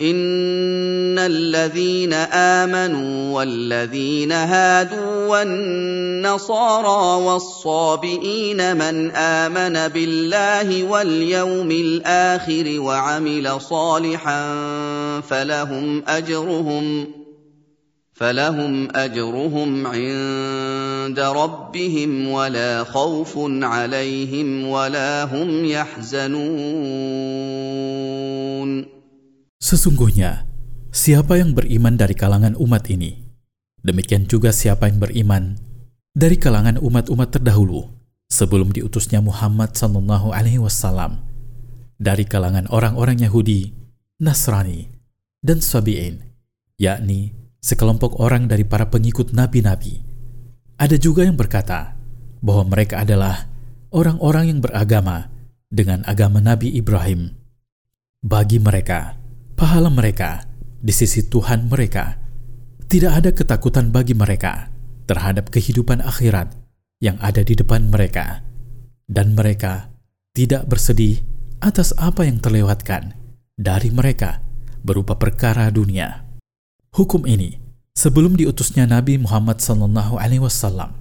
ان الذين امنوا والذين هادوا والنصارى والصابئين من امن بالله واليوم الآخر وعمل صالحا فلهم اجرهم فلهم اجرهم عند ربهم ولا خوف عليهم ولا هم يحزنون Sesungguhnya, siapa yang beriman dari kalangan umat ini, demikian juga siapa yang beriman dari kalangan umat-umat terdahulu sebelum diutusnya Muhammad Sallallahu Alaihi Wasallam dari kalangan orang-orang Yahudi, Nasrani, dan Sabi'in, yakni sekelompok orang dari para pengikut nabi-nabi. Ada juga yang berkata bahwa mereka adalah orang-orang yang beragama dengan agama Nabi Ibrahim. Bagi mereka, pahala mereka di sisi Tuhan mereka. Tidak ada ketakutan bagi mereka terhadap kehidupan akhirat yang ada di depan mereka, dan mereka tidak bersedih atas apa yang terlewatkan dari mereka berupa perkara dunia. Hukum ini sebelum diutusnya Nabi Muhammad Wasallam.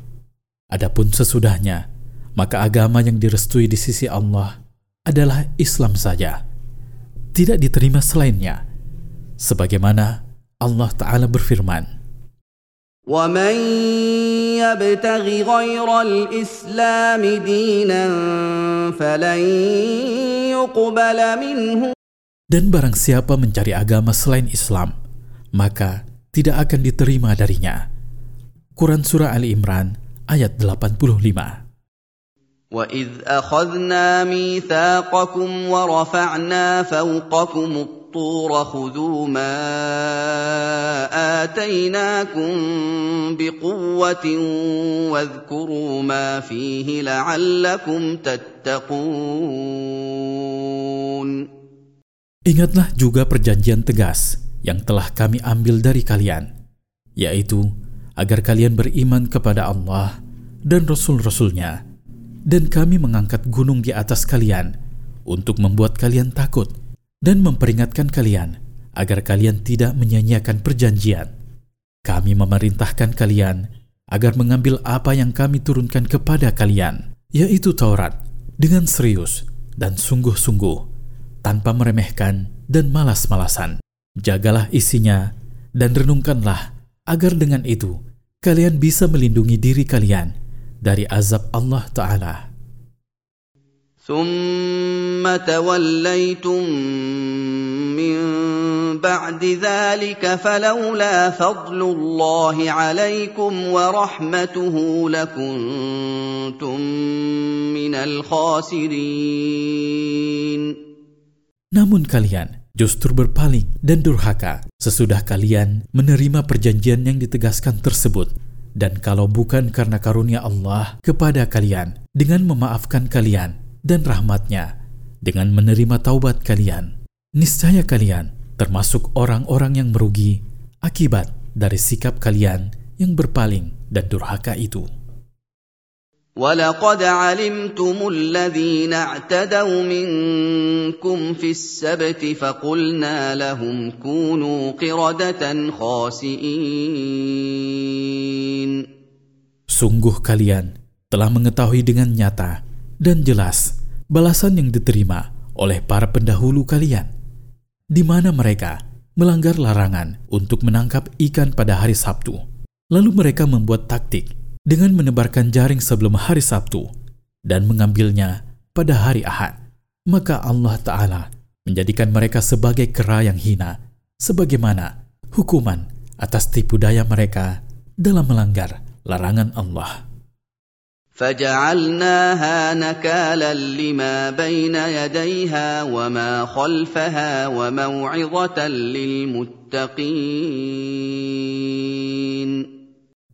Adapun sesudahnya, maka agama yang direstui di sisi Allah adalah Islam saja tidak diterima selainnya. Sebagaimana Allah Ta'ala berfirman, Dan barang siapa mencari agama selain Islam, maka tidak akan diterima darinya. Quran Surah Ali Imran ayat 85 واذ اخذنا ميثاقكم ورفعنا فوقكم الطور خذوا ما اتيناكم بقوه واذكروا ما فيه لعلكم تتقون. Ingatlah juga perjanjian tegas yang telah kami ambil dari kalian, yaitu agar kalian beriman kepada Allah dan Rasul-Rasulnya, nya dan kami mengangkat gunung di atas kalian untuk membuat kalian takut dan memperingatkan kalian agar kalian tidak menyanyiakan perjanjian. Kami memerintahkan kalian agar mengambil apa yang kami turunkan kepada kalian, yaitu Taurat, dengan serius dan sungguh-sungguh, tanpa meremehkan dan malas-malasan. Jagalah isinya dan renungkanlah agar dengan itu kalian bisa melindungi diri kalian dari azab Allah Ta'ala. ثم توليتم من بعد ذلك فلولا فضل الله عليكم ورحمته لكنتم من الخاسرين Namun kalian justru berpaling dan durhaka sesudah kalian menerima perjanjian yang ditegaskan tersebut dan kalau bukan karena karunia Allah kepada kalian dengan memaafkan kalian dan rahmatnya dengan menerima taubat kalian, niscaya kalian termasuk orang-orang yang merugi akibat dari sikap kalian yang berpaling dan durhaka itu. ولقد علمتم الذين اعتدوا منكم في السبت فقلنا لهم كونوا قردة خاسئين Sungguh kalian telah mengetahui dengan nyata dan jelas balasan yang diterima oleh para pendahulu kalian, di mana mereka melanggar larangan untuk menangkap ikan pada hari Sabtu. Lalu mereka membuat taktik dengan menebarkan jaring sebelum hari Sabtu dan mengambilnya pada hari Ahad. Maka Allah Ta'ala menjadikan mereka sebagai kera yang hina, sebagaimana hukuman atas tipu daya mereka dalam melanggar larangan Allah. فجعلناها نكالا لما بين يديها وما خلفها وموعظة للمتقين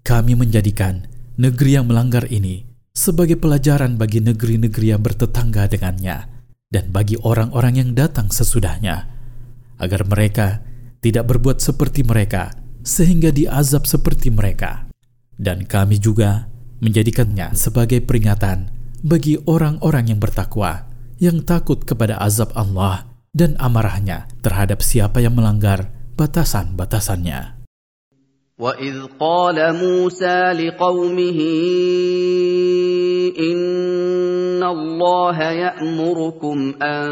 Kami menjadikan negeri yang melanggar ini sebagai pelajaran bagi negeri-negeri yang bertetangga dengannya dan bagi orang-orang yang datang sesudahnya, agar mereka tidak berbuat seperti mereka sehingga diazab seperti mereka. Dan kami juga menjadikannya sebagai peringatan bagi orang-orang yang bertakwa, yang takut kepada azab Allah dan amarahnya terhadap siapa yang melanggar batasan-batasannya. وَإِذْ قَالَ مُوسَى لِقَوْمِهِ إِنَّ اللَّهَ يَأْمُرُكُمْ أَن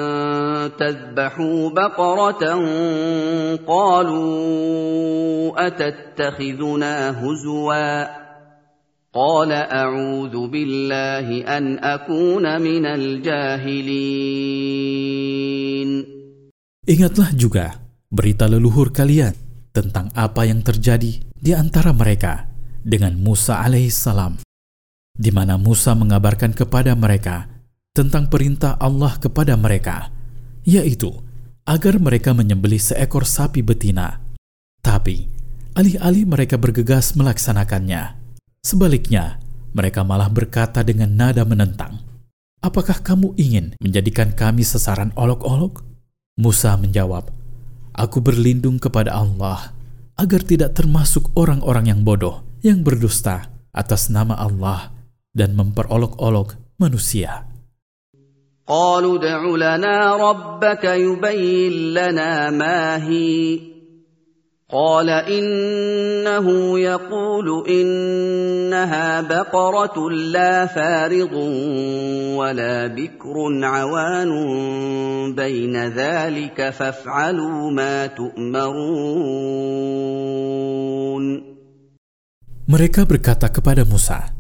تَذْبَحُوا بَقَرَةً قَالُوا أَتَتَّخِذُنَا هُزُوًا قَالَ أَعُوذُ بِاللَّهِ أَنْ أَكُونَ مِنَ الْجَاهِلِينَ Ingatlah juga berita leluhur kalian. Tentang apa yang terjadi di antara mereka dengan Musa alaihissalam, di mana Musa mengabarkan kepada mereka tentang perintah Allah kepada mereka, yaitu agar mereka menyembelih seekor sapi betina. Tapi, alih-alih mereka bergegas melaksanakannya, sebaliknya mereka malah berkata dengan nada menentang, Apakah kamu ingin menjadikan kami sasaran olok-olok? Musa menjawab, Aku berlindung kepada Allah agar tidak termasuk orang-orang yang bodoh, yang berdusta atas nama Allah dan memperolok-olok manusia. قالوا ادع لنا ربك يبين لنا ما هي قال انه يقول انها بقره لا فارض ولا بكر عوان بين ذلك فافعلوا ما تؤمرون Mereka berkata kepada Musa,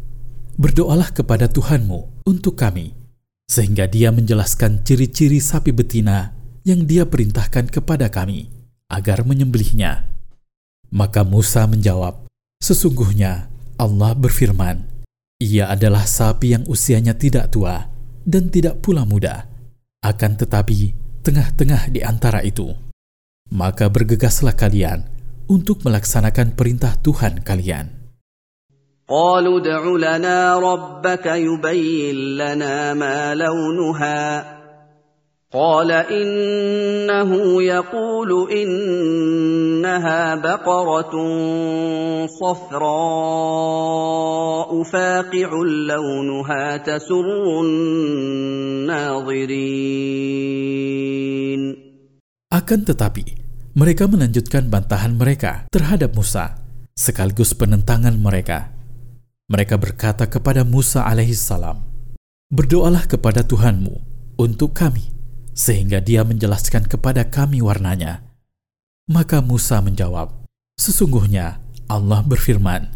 "Berdoalah kepada Tuhanmu untuk kami, sehingga Dia menjelaskan ciri-ciri sapi betina yang Dia perintahkan kepada kami agar menyembelihnya." Maka Musa menjawab, Sesungguhnya Allah berfirman, Ia adalah sapi yang usianya tidak tua dan tidak pula muda, akan tetapi tengah-tengah di antara itu. Maka bergegaslah kalian untuk melaksanakan perintah Tuhan kalian. قالوا ادع لنا ربك يبين لنا ما قال انه يقول انها بقره صفراء فاقع لونها تسر الناظرين. Akan tetapi mereka melanjutkan bantahan mereka terhadap Musa sekaligus penentangan mereka. Mereka berkata kepada Musa alaihissalam berdoalah kepada Tuhanmu untuk kami sehingga dia menjelaskan kepada kami warnanya. Maka Musa menjawab, Sesungguhnya Allah berfirman,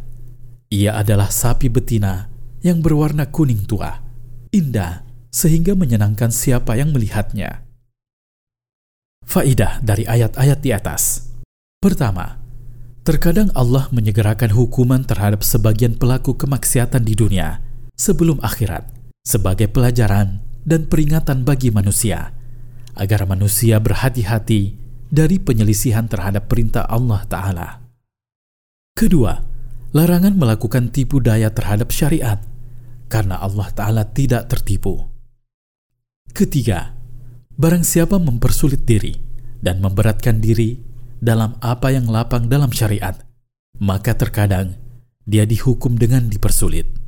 Ia adalah sapi betina yang berwarna kuning tua, indah, sehingga menyenangkan siapa yang melihatnya. Faidah dari ayat-ayat di atas. Pertama, terkadang Allah menyegerakan hukuman terhadap sebagian pelaku kemaksiatan di dunia sebelum akhirat sebagai pelajaran dan peringatan bagi manusia agar manusia berhati-hati dari penyelisihan terhadap perintah Allah Ta'ala. Kedua, larangan melakukan tipu daya terhadap syariat karena Allah Ta'ala tidak tertipu. Ketiga, barang siapa mempersulit diri dan memberatkan diri dalam apa yang lapang dalam syariat, maka terkadang dia dihukum dengan dipersulit.